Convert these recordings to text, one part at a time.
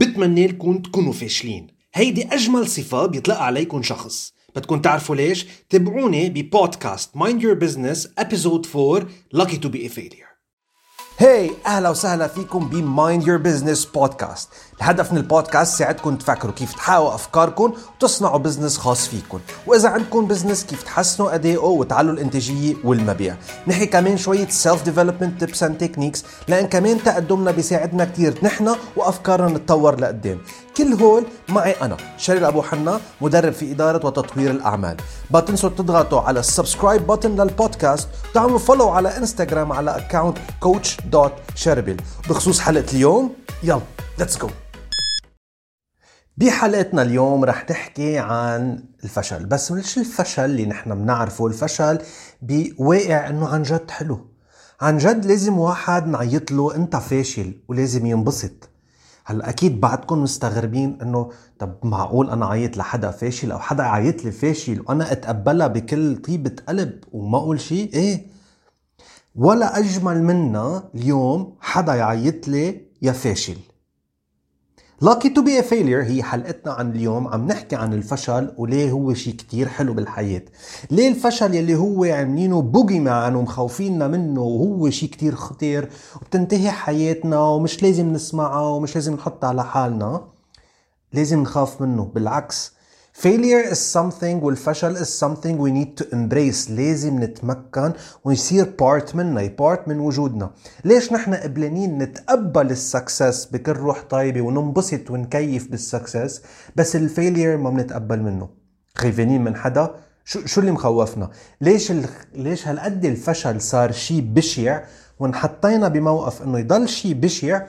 بتمنى لكم تكونوا فاشلين. هيدي أجمل صفة بيطلق عليكم شخص. بدكم تعرفوا ليش؟ تابعوني ببودكاست Mind Your Business Episode 4 Lucky to be a Failure. هاي أهلا وسهلا فيكم ب Mind Your Business podcast الهدف من البودكاست ساعدكم تفكروا كيف تحققوا أفكاركم وتصنعوا business خاص فيكم. وإذا عندكم business كيف تحسنوا أدائه وتعلوا الإنتاجية والمبيع. نحكي كمان شوية self development tips and techniques لأن كمان تقدمنا بيساعدنا كثير نحن وأفكارنا نتطور لقدام. كل هول معي أنا شربل أبو حنا مدرب في إدارة وتطوير الأعمال. ما تنسوا تضغطوا على ال subscribe button للبودكاست وتعملوا follow على انستغرام على account coach dot شربل بخصوص حلقة اليوم يلا let's go بحلقتنا اليوم رح نحكي عن الفشل. بس مش الفشل اللي نحن بنعرفه؟ الفشل بواقع إنه عن جد حلو. عن جد لازم واحد نعيط له انت فاشل ولازم ينبسط. هلا أكيد بعدكم مستغربين إنه طب معقول أنا عيط لحدا فاشل أو حدا عيط لي فاشل وأنا أتقبلها بكل طيبة قلب وما أقول شيء؟ إيه؟ ولا أجمل منا اليوم حدا يعيط لي يا فاشل. To be a failure. هي حلقتنا عن اليوم. عم نحكي عن الفشل وليه هو شيء كتير حلو بالحياة. ليه الفشل يلي هو عاملينه بوجي مان ومخوفيننا منه وهو شيء كتير خطير وبتنتهي حياتنا ومش لازم نسمعها ومش لازم نحطها على حالنا؟ لازم نخاف منه. بالعكس failure is something والفشل is something we need to embrace. لازم نتمكن ويصير part منا part من وجودنا. ليش نحن قبلانين نتقبل ال success بكل روح طيبة وننبسط ونكيف بال success بس ال failure ما بنتقبل منه. خايفين من حدا؟ شو شو اللي مخوفنا؟ ليش ال... ليش هالقد الفشل صار شيء بشع؟ وانحطينا بموقف إنه يضل شيء بشع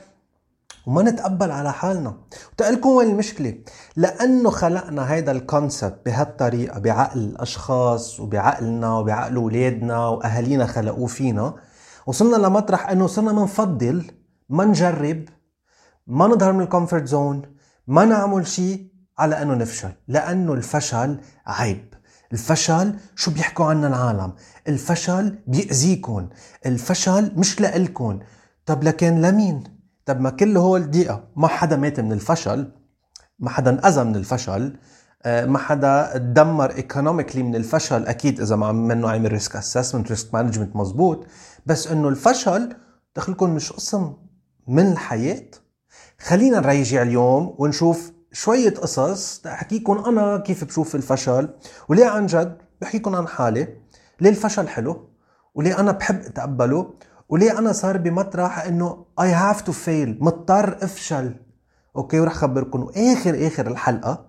وما نتقبل على حالنا. وتقلكم وين المشكلة؟ لأنه خلقنا هيدا ال concept بهالطريقة بعقل الأشخاص وبعقلنا وبعقل أولادنا وأهالينا خلقوه فينا. وصلنا لمطرح أنه صرنا منفضل ما نجرب ما نظهر من ال comfort zone ما نعمل شيء على أنه نفشل. لأنه الفشل عيب. الفشل شو بيحكوا عنا العالم؟ الفشل بيأذيكم الفشل مش لإلكم طب لكن لمين؟ طب ما كل هول دقيقة ما حدا مات من الفشل ما حدا انأذى من الفشل آه، ما حدا تدمر economically من الفشل أكيد إذا ما منه عامل risk assessment risk management مزبوط بس إنه الفشل دخلكم مش قسم من الحياة. خلينا نرجع اليوم ونشوف شوية قصص تحكيكم أنا كيف بشوف الفشل وليه عن جد بحكيكم عن حالي ليه الفشل حلو وليه أنا بحب أتقبله وليه أنا صار بمطرح إنه I have to fail مضطر أفشل. okay ورح خبركم. واخر آخر الحلقة.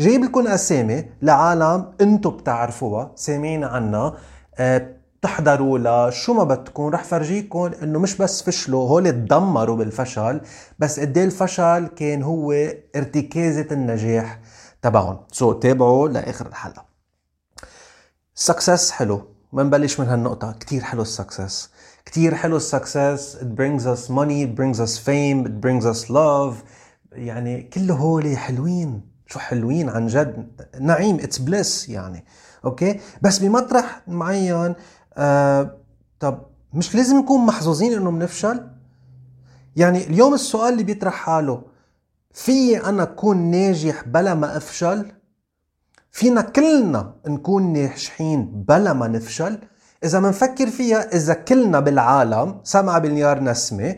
جايب لكم أسامي لعالم أنتم بتعرفوها. سامعين عنها أه تحضروا لها شو ما بدكم. رح فرجيكم إنه مش بس فشلوا هول تدمروا بالفشل. بس قد إيه الفشل كان هو ارتكازة النجاح تبعهم. so so, تابعوا لآخر الحلقة. success حلو. بنبلش من هالنقطة. كتير حلو ال success كتير حلو ال success it brings us money it brings us fame it brings us love. يعني كل هول حلوين. شو حلوين عن جد. نعيم. it's bliss يعني. أوكي بس بمطرح معين آه طب مش لازم نكون محظوظين إنه بنفشل يعني اليوم السؤال اللي بيطرح حاله في أنا أكون ناجح بلا ما أفشل؟ فينا كلنا نكون ناجحين بلا ما نفشل؟ إذا منفكر فيها إذا كلنا بالعالم سبعة مليار نسمة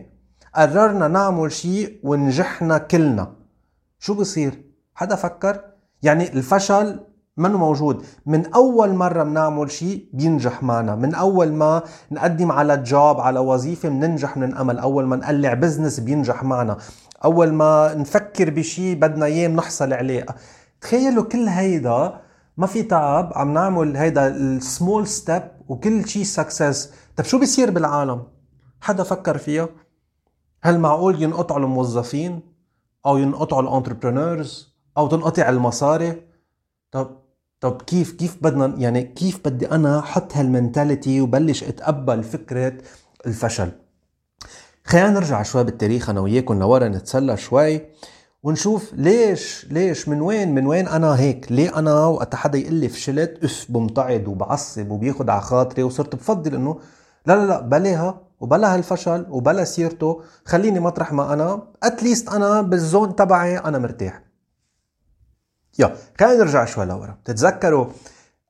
قررنا نعمل شيء ونجحنا كلنا. شو بصير؟ حدا فكر؟ يعني الفشل منه موجود؟ من أول مرة بنعمل شيء بينجح معنا. من أول ما نقدم على job على وظيفة بننجح من الأمل أول ما نقلع business بينجح معنا. أول ما نفكر بشيء بدنا إياه بنحصل عليه. تخيلوا كل هيدا ما في تعب عم نعمل هيدا ال small step وكل شيء success طب شو بيصير بالعالم؟ حدا فكر فيها؟ هل معقول ينقطعوا الموظفين؟ أو ينقطعوا ال entrepreneurs أو تنقطع المصاري؟ طب طب كيف كيف بدنا يعني كيف بدي أنا أحط هال mentality وبلش أتقبل فكرة الفشل؟ خلينا نرجع شوي بالتاريخ أنا وياكم لورا نتسلى شوي. ونشوف ليش ليش من وين من وين أنا هيك؟ ليه أنا وقت حدا يقول لي فشلت اف بمتعض وبعصب وبياخد على خاطري وصرت بفضل إنه لا لا لا بلاها وبلا هالفشل وبلا سيرته خليني مطرح ما أنا اتليست أنا بالزون تبعي أنا مرتاح. يا خلينا نرجع شوي لورا. بتتذكروا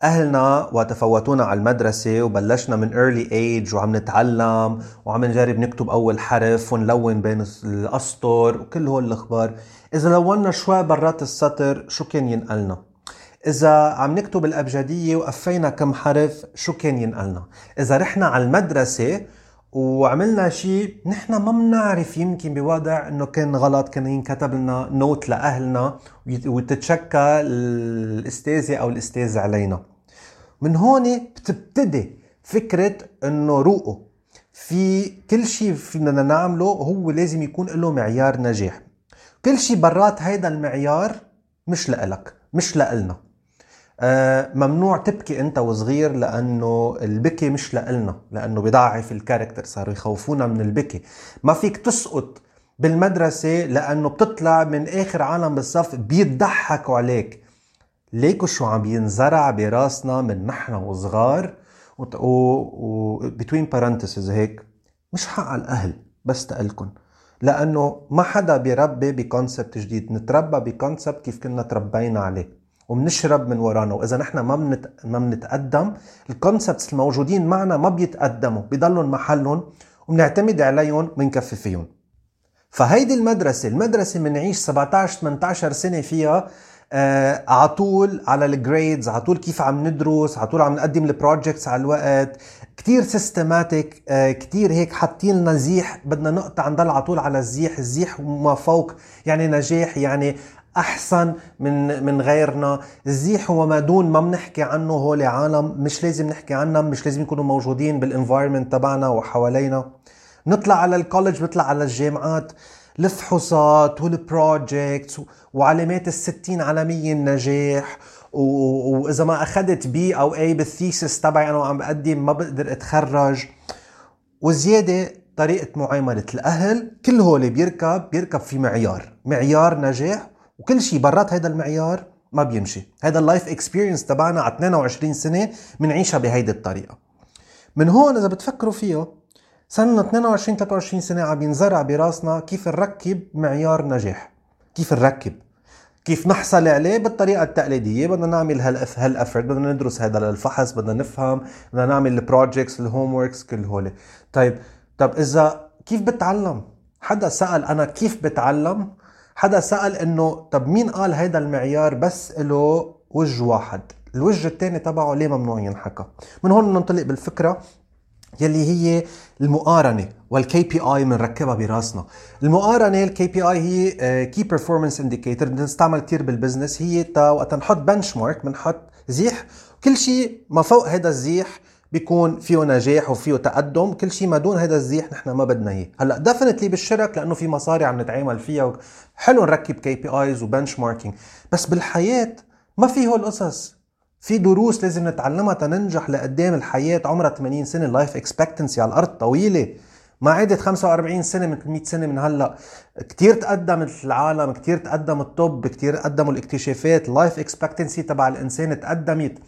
أهلنا وقت فوتونا على المدرسة وبلشنا من early age وعم نتعلم وعم نجرب نكتب أول حرف ونلون بين الأسطر وكل هول الأخبار. إذا لونا شوي برات السطر شو كان ينقلنا؟ إذا عم نكتب الأبجدية وقفينا كم حرف شو كان ينقلنا؟ إذا رحنا على المدرسة وعملنا شيء نحن ما بنعرف يمكن بوضع إنه كان غلط كان ينكتب لنا نوت لأهلنا وتتشكى الأستاذة أو الأستاذ علينا. من هون بتبتدي فكرة إنه روقوا في كل شيء فينا نعمله هو لازم يكون له معيار نجاح كل شيء برات هيدا المعيار مش لإلك مش لإلنا. آه، ممنوع تبكي أنت وصغير لأنه البكي مش لإلنا لأنه بضعف ال character صاروا يخوفونا من البكي. ما فيك تسقط بالمدرسة لأنه بتطلع من آخر عالم بالصف بيضحكوا عليك. ليكو شو عم ينزرع براسنا من نحن وصغار؟ و, و... between parentheses هيك مش حق الأهل بس تقلكن لأنه ما حدا بيربي ب concept جديد نتربى ب concept كيف كنا تربينا عليه. وبنشرب من ورانا. وإذا نحن ما منت... ما بنتقدم ال concepts الموجودين معنا ما بيتقدموا بضلهم محلهم وبنعتمد عليهم وبنكفي فيهم. فهيدي المدرسة المدرسة بنعيش 17 18 سنة فيها على طول على ال grades على طول كيف عم ندرس على طول عم نقدم ال projects على الوقت. كتير systematic آه كتير هيك حاطين لنا زيح بدنا نقطع نضل على طول على الزيح الزيح وما فوق يعني نجاح يعني أحسن من من غيرنا. الزيح وما دون ما بنحكي عنه هول عالم مش لازم نحكي عنهم مش لازم يكونوا موجودين بال environment تبعنا وحوالينا. نطلع على ال college بنطلع على الجامعات. الفحوصات وال projects وعلامات الستين على مية النجاح وإذا ما أخذت B أو A بال thesis تبعي أنا وعم بقدم ما بقدر أتخرج. وزيادة طريقة معاملة الأهل. كل هول بيركب بيركب في معيار. معيار نجاح. وكل شيء برات هذا المعيار ما بيمشي. هذا ال life experience تبعنا على 22 سنة بنعيشها بهيدي الطريقة. من هون إذا بتفكروا فيها صار لنا 22 23 سنة عم ينزرع براسنا كيف نركب معيار نجاح. كيف نركب؟ كيف نحصل عليه بالطريقة التقليدية؟ بدنا نعمل هال eff هال effort بدنا ندرس هذا للفحص بدنا نفهم بدنا نعمل ال projects ال homeworks كل هول. طيب طب إذا كيف بتعلم؟ حدا سأل أنا كيف بتعلم؟ حدا سأل إنه طب مين قال هيدا المعيار بس له وجه واحد؟ الوجه الثاني تبعه ليه ممنوع ينحكى؟ من هون ننطلق بالفكرة. يلي هي المقارنة وال KPI بنركبها براسنا. المقارنة ال KPI هي key performance indicator بنستعمل كثير بال business هي تا وقت نحط benchmark بنحط زيح. كل شيء ما فوق هذا الزيح بيكون فيه نجاح وفيه تقدم. كل شيء ما دون هذا الزيح نحن ما بدنا إياه. هلأ definitely بالشركة لأنه في مصاري عم نتعامل فيها حلو نركب KPIs و benchmarking بس بالحياة ما في هول القصص في دروس لازم نتعلمها تننجح لقدام الحياة عمرها 80 سنة. ال life expectancy على الأرض طويلة. ما عادت 45 سنة مثل 100 سنة من هلأ. كثير تقدمت العالم كثير تقدم الطب كثير قدموا الاكتشافات. ال life expectancy تبع الإنسان تقدمت.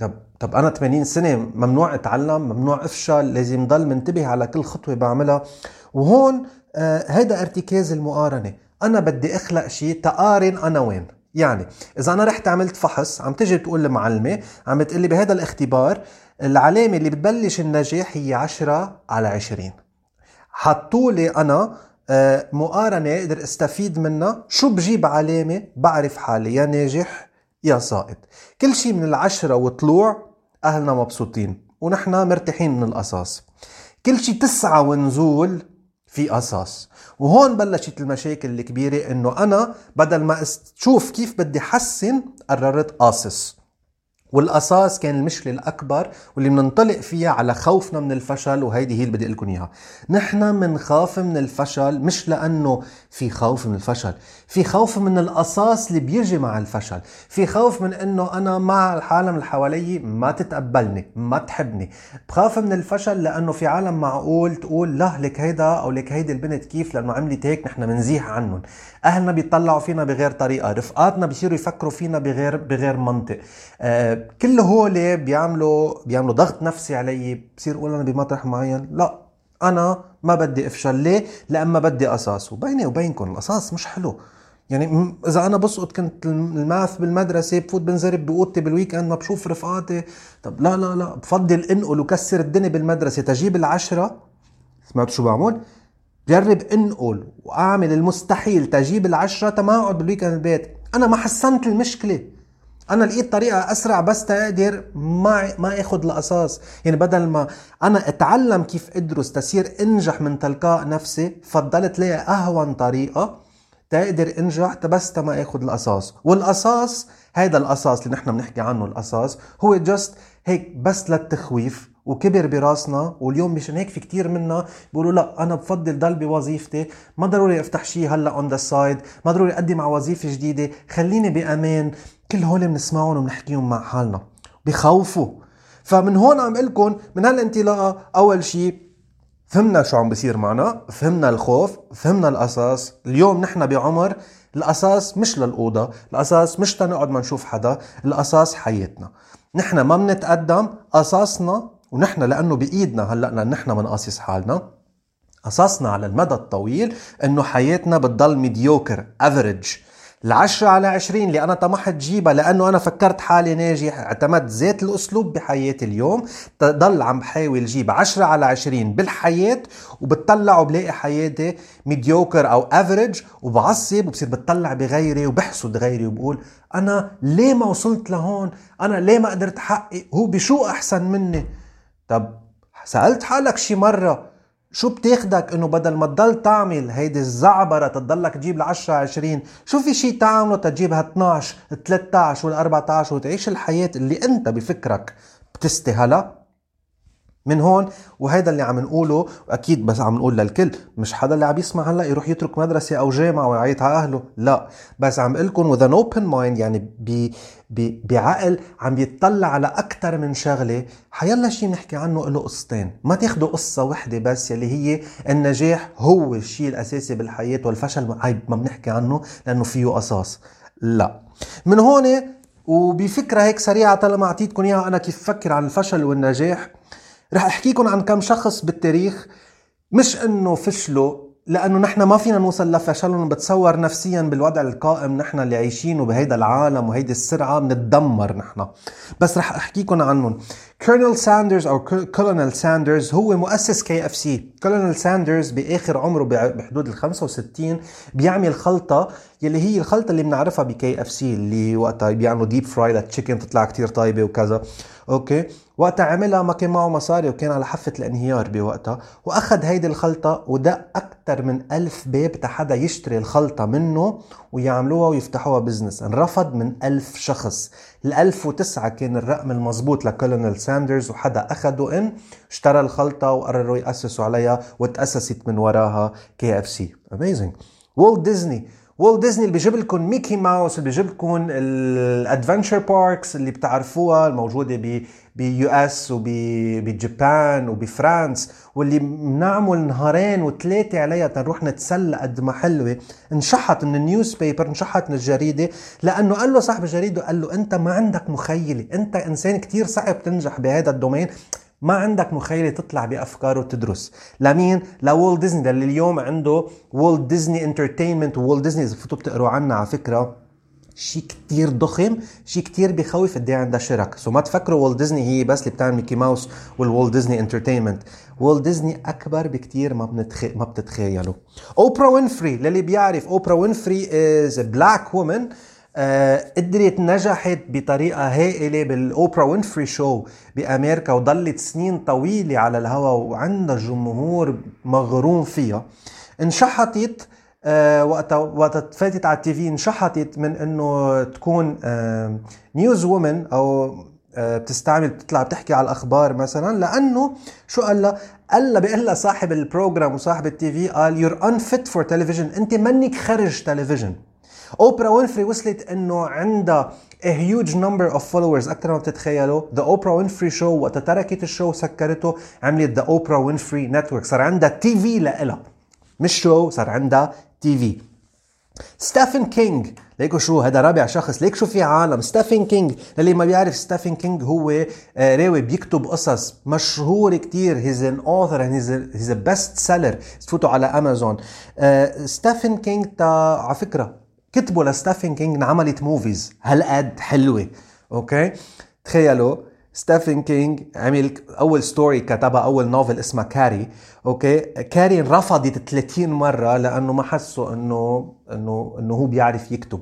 طب طب أنا 80 سنة ممنوع أتعلم ممنوع أفشل لازم ضل منتبه على كل خطوة بعملها. وهون آه هيدا ارتكاز المقارنة. أنا بدي أخلق شيء تقارن أنا وين. يعني إذا أنا رحت عملت فحص عم تجي تقول المعلمه عم بتقول لي بهذا الاختبار العلامة اللي بتبلش النجاح هي 10 على 20 حطوا لي أنا آه، مقارنة أقدر أستفيد منها شو بجيب علامة بعرف حالي يا ناجح يا ساقط كل شيء من العشرة وطلوع أهلنا مبسوطين ونحن مرتاحين من القصاص. كل شيء تسعة ونزول في قصاص وهون بلشت المشاكل الكبيرة إنه أنا بدل ما أشوف كيف بدي حسن قررت قاصص. والاساس كان المشكلة الأكبر واللي بننطلق فيها على خوفنا من الفشل وهيدي هي اللي بدي لكم إياها. نحن بنخاف من الفشل مش لأنه في خوف من الفشل. في خوف من القصاص اللي بيجي مع الفشل. في خوف من إنه أنا مع العالم اللي حوالي ما تتقبلني ما تحبني. بخاف من الفشل لأنه في عالم معقول تقول لا لك هيدا أو لك هيدي البنت كيف؟ لأنه عملت هيك نحن بنزيح عنهم. أهلنا بيطلعوا فينا بغير طريقة رفقاتنا بيصيروا يفكروا فينا بغير بغير منطق. آه كل هول بيعملوا بيعملوا ضغط نفسي علي بصير أقول أنا بمطرح معين. لا أنا ما بدي أفشل. ليه؟ لأما بدي قصاص وبيني وبينكم القصاص مش حلو. يعني إذا أنا بسقط كنت ال math بالمدرسة بفوت بنزرب بأوضتي بال weekend ما بشوف رفقاتي. طب لا لا لا بفضل إنقل وكسر الدنيا بالمدرسة. تجيب العشرة سمعتوا شو بعمل؟ جرب إنقل وأعمل المستحيل. تجيب العشرة تما أقعد بال weekend البيت أنا ما حسنت المشكلة. أنا لقيت طريقة أسرع بس تقدر ما ما اخذ القصاص. يعني بدل ما أنا أتعلم كيف أدرس تصير أنجح من تلقاء نفسي فضلت لي أهون طريقة تقدر انجح بس ما اخذ القصاص. والقصاص هيدا القصاص اللي نحن بنحكي عنه القصاص هو just هيك بس للتخويف وكبر براسنا. واليوم مشان هيك في كتير منا بيقولوا لا أنا بفضل ضل بوظيفتي ما ضروري أفتح شيء هلأ on the side ما ضروري أقدم على وظيفة جديدة. خليني بأمان. كل هول بنسمعهم وبنحكيهم مع حالنا. بخوفوا. فمن هون عم لكم من هالانطلاقة أول شيء فهمنا شو عم بيصير معنا فهمنا الخوف فهمنا القصص اليوم نحن بعمر القصاص مش للأوضة القصاص مش تنقعد ما نشوف حدا القصاص حياتنا. نحن ما بنتقدم قصاصنا ونحن لأنه بإيدنا هلأ نحن بنقاصص حالنا. قصاصنا على المدى الطويل إنه حياتنا بتضل mediocre average العشرة على عشرين اللي أنا طمحت جيبها لأنه أنا فكرت حالي ناجح اعتمدت ذات الأسلوب بحياتي اليوم تضل عم بحاول جيب عشرة على عشرين بالحياة وبتطلع وبلاقي حياتي mediocre أو average وبعصب وبصير بتطلع بغيري وبحسد غيري وبقول أنا ليه ما وصلت لهون؟ أنا ليه ما قدرت أحقق؟ هو بشو أحسن مني؟ طب سألت حالك شي مرة شو بتاخدك إنه بدل ما تضل تعمل هيدي الزعبرة تضلك تجيب ل 10 20 شو في شيء تعمله تجيبها 12 13 ولا 14 وتعيش الحياة اللي أنت بفكرك بتستاهلها؟ من هون وهيدا اللي عم نقوله واكيد بس عم نقول للكل مش حدا اللي عم يسمع هلا يروح يترك مدرسة أو جامعة ويعيط على أهله لا. بس عم أقول لكم with open mind يعني ب ب بعقل عم يتطلع على أكثر من شغلة. حيلا شيء نحكي عنه له قصتين. ما تاخذوا قصة وحدة بس يلي هي النجاح هو الشيء الأساسي بالحياة والفشل. ما بنحكي عنه لأنه فيه قصاص. لا. من هون وبفكرة هيك سريعة طالما اعطيتكم إياها أنا كيف بفكر عن الفشل والنجاح. رح احكيكم عن كم شخص بالتاريخ مش إنه فشلوا لأنه نحن ما فينا نوصل لفشلهم بتصور نفسيا بالوضع القائم نحن اللي عايشينه بهيدا العالم وهيدي السرعة بنتدمر نحن. بس رح احكيكم عنهم. Colonel Sanders أو Colonel Sanders هو مؤسس KFC Colonel Sanders بآخر عمره بحدود ال 65 بيعمل خلطة يلي هي الخلطة اللي بنعرفها ب KFC اللي وقتها بيعملوا deep fry لل chicken تطلع كتير طيبة وكذا. okay؟ وقتها عملها ما كان معه مصاري وكان على حافة الانهيار بوقتها. وأخذ هيدي الخلطة ودق أكثر من ألف باب حدا يشتري الخلطة منه ويعملوها ويفتحوها business. انرفض من ألف شخص. ال 1009 كان الرقم المضبوط لكولونيل ساندرز واحد أخده إن اشترى الخلطة وقرروا يأسسوا عليها وتأسست من وراها KFC. Amazing والت ديزني والت ديزني اللي بيجيب لكم ميكي ماوس اللي بيجيب لكم ال adventure parks اللي بتعرفوها الموجودة ب ب US وب Japan وب France واللي بنعمل نهارين وثلاثه عليها تنروح نتسلى قد ما حلوة. انشحت من ال newspaper انشحت من الجريدة لأنه قال له صاحب الجريدة قال له أنت ما عندك مخيلة أنت إنسان كتير صعب تنجح بهذا ال domain. ما عندك مخيلة تطلع بأفكار وتدرس. لمين؟ لوالت ديزني اللي اليوم عنده والت ديزني entertainment ووالت ديزني إذا فتوا بتقروا عنها على فكرة شيء كتير ضخم شيء كتير بخوف قد عندها شرك. so ما تفكروا والت ديزني هي بس اللي بتعمل ميكي ماوس وال والت ديزني entertainment. والت ديزني أكبر بكتير ما بنتخ... ما بتتخيلوا. اوبرا وينفري للي بيعرف اوبرا وينفري is black woman قدرت نجحت بطريقة هائلة بال أوبرا وينفري show بأمريكا وضلت سنين طويلة على الهواء وعندها جمهور مغروم فيها. انشحطت آه وقتها وقتها فاتت على ال TV انشحطت من إنه تكون آه news woman أو آه بتستعمل بتطلع بتحكي على الأخبار مثلا. لأنه شو قال لها؟ قال لها بيقول لها صاحب ال program وصاحب ال TV قال you're unfit for تلفزيون أنت منك خرج تلفزيون اوبرا وينفري وصلت إنه عندها a huge number of followers أكثر ما بتتخيلوا. the اوبرا وينفري show وقت تركت ال show سكرته عملت the اوبرا وينفري network صار عندها TV لإلها. مش show صار عندها TV ستيفن كينج ليكو شو هذا رابع شخص. ليك شو في عالم. ستيفن كينج اللي ما بيعرف ستيفن كينج هو آه، راوي بيكتب قصص مشهور كتير. he's an author he's a best seller تفوتوا على امازون ستيفن كينج تا على فكرة كتبوا لستيفن كينج انعملت movies هالقد حلوة. okay؟ تخيلوا ستيفن كينج عمل أول story كتبها أول novel اسمها كاري okay؟ كاري رفضت 30 مرة لأنه ما حسوا إنه إنه إنه هو بيعرف يكتب.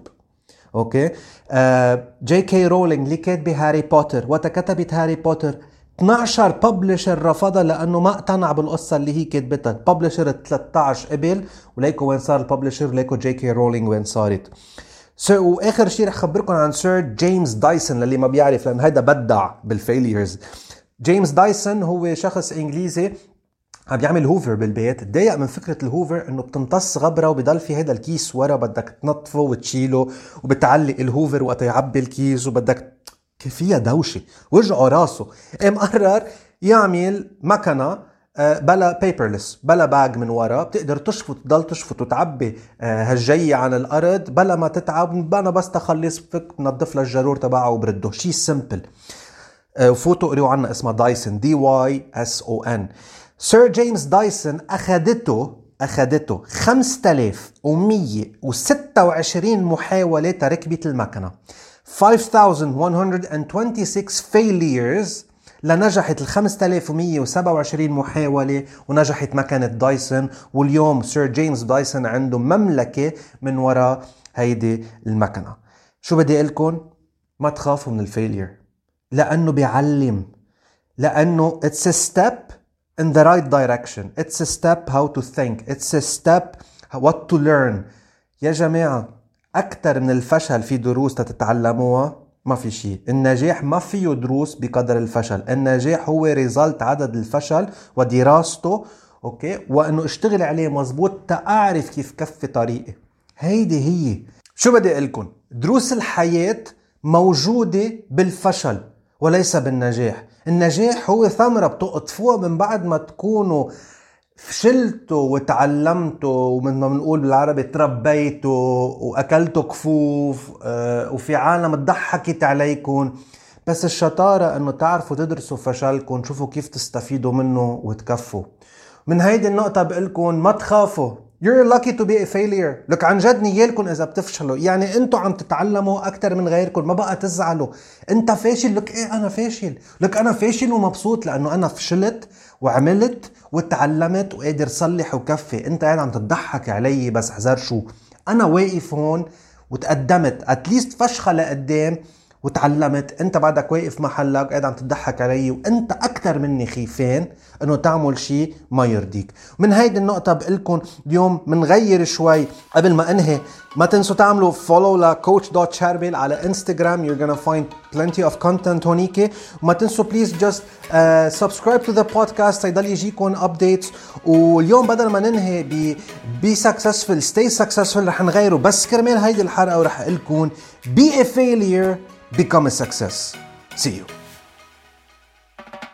okay؟ آه جي كي رولينج اللي كاتبه هاري بوتر. وقت كتبت هاري بوتر 12 publisher رفضها لأنه ما اقتنع بالقصة اللي هي كتبتها ال publisher 13 قبل وليكو وين صار ال publisher وليكو جي كي رولينج وين صارت. so وآخر شيء رح اخبركم عن سير جيمس دايسون للي ما بيعرف لأن هيدا بدع بال failures جيمس دايسون هو شخص إنجليزي عم بيعمل Hoover بالبيت. تضايق من فكرة ال Hoover إنه بتمتص غبرة وبضل في هذا الكيس ورا بدك تنظفه وتشيله وبتعلق ال Hoover وقت يعبي الكيس وبدك فيها دوشة. وجعه راسه. قام قرر يعمل مكنة آه، بلا paperless بلا bag من ورا. بتقدر تشفط تضل تشفط وتعبي آه، هالشي عن الأرض. بلا ما تتعب أنا بس تخلص فك بنظف لها الجرور تبعها وبرده. شيء simple وفوتوا قريوا عنها اسمها دايسون. D Y S O N Sir جيمس دايسون أخذته أخذته 5126 محاولة تركبة المكنة. 5126 failures لنجحت ال 5127 محاولة ونجحت مكنة دايسون. واليوم Sir جيمس دايسون عنده مملكة من وراء هيدي المكنة. شو بدي أقول لكم؟ ما تخافوا من ال failure لأنه بيعلم لأنه it's a step in the right direction. It's a step how to think. It's a step what to learn. يا جماعة أكثر من الفشل في دروس تتعلموها ما في شيء. النجاح ما فيه دروس بقدر الفشل. النجاح هو result عدد الفشل ودراسته okay؟ وإنه أشتغل عليه مزبوط تأعرف كيف كفي طريقي. هيدي هي. شو بدي أقول لكم؟ دروس الحياة موجودة بالفشل وليس بالنجاح. النجاح هو ثمرة بتقطفوها من بعد ما تكونوا فشلتوا وتعلمتوا ومن ما بنقول بالعربي تربيتوا واكلتوا كفوف آه، وفي عالم ضحكت عليكم بس الشطارة إنه تعرفوا تدرسوا فشلكم تشوفوا كيف تستفيدوا منه وتكفوا. من هيدي النقطة بقلكم ما تخافوا. You're lucky to be a failure. لك عن جد نيالكم إذا بتفشلوا. يعني أنتوا عم تتعلموا أكثر من غيركم ما بقى تزعلوا. أنت فاشل؟ لك إيه أنا فاشل؟ لك أنا فاشل ومبسوط لأنه أنا فشلت. وعملت وتعلمت وقادر صلح وكفي. أنت قاعد عم تضحك علي بس حزر شو أنا واقف هون وتقدمت. At least فشخة لقدام وتعلمت انت بعدك واقف محلك قاعد عم تضحك علي وانت أكثر مني خيفان انه تعمل شيء ما يرضيك. من هيدي النقطة بقلكم اليوم منغير شوي قبل ما انهي. ما تنسوا تعملوا follow ل coach dot شاربل على انستغرام you're gonna find plenty of content هونيك وما تنسوا please just subscribe to the podcast يضل يجيكم updates واليوم بدل ما ننهي ب be successful stay successful رح نغيره. بس كرمال هيدي الحلقة ورح أقول لكم be a failure. Become a success. See you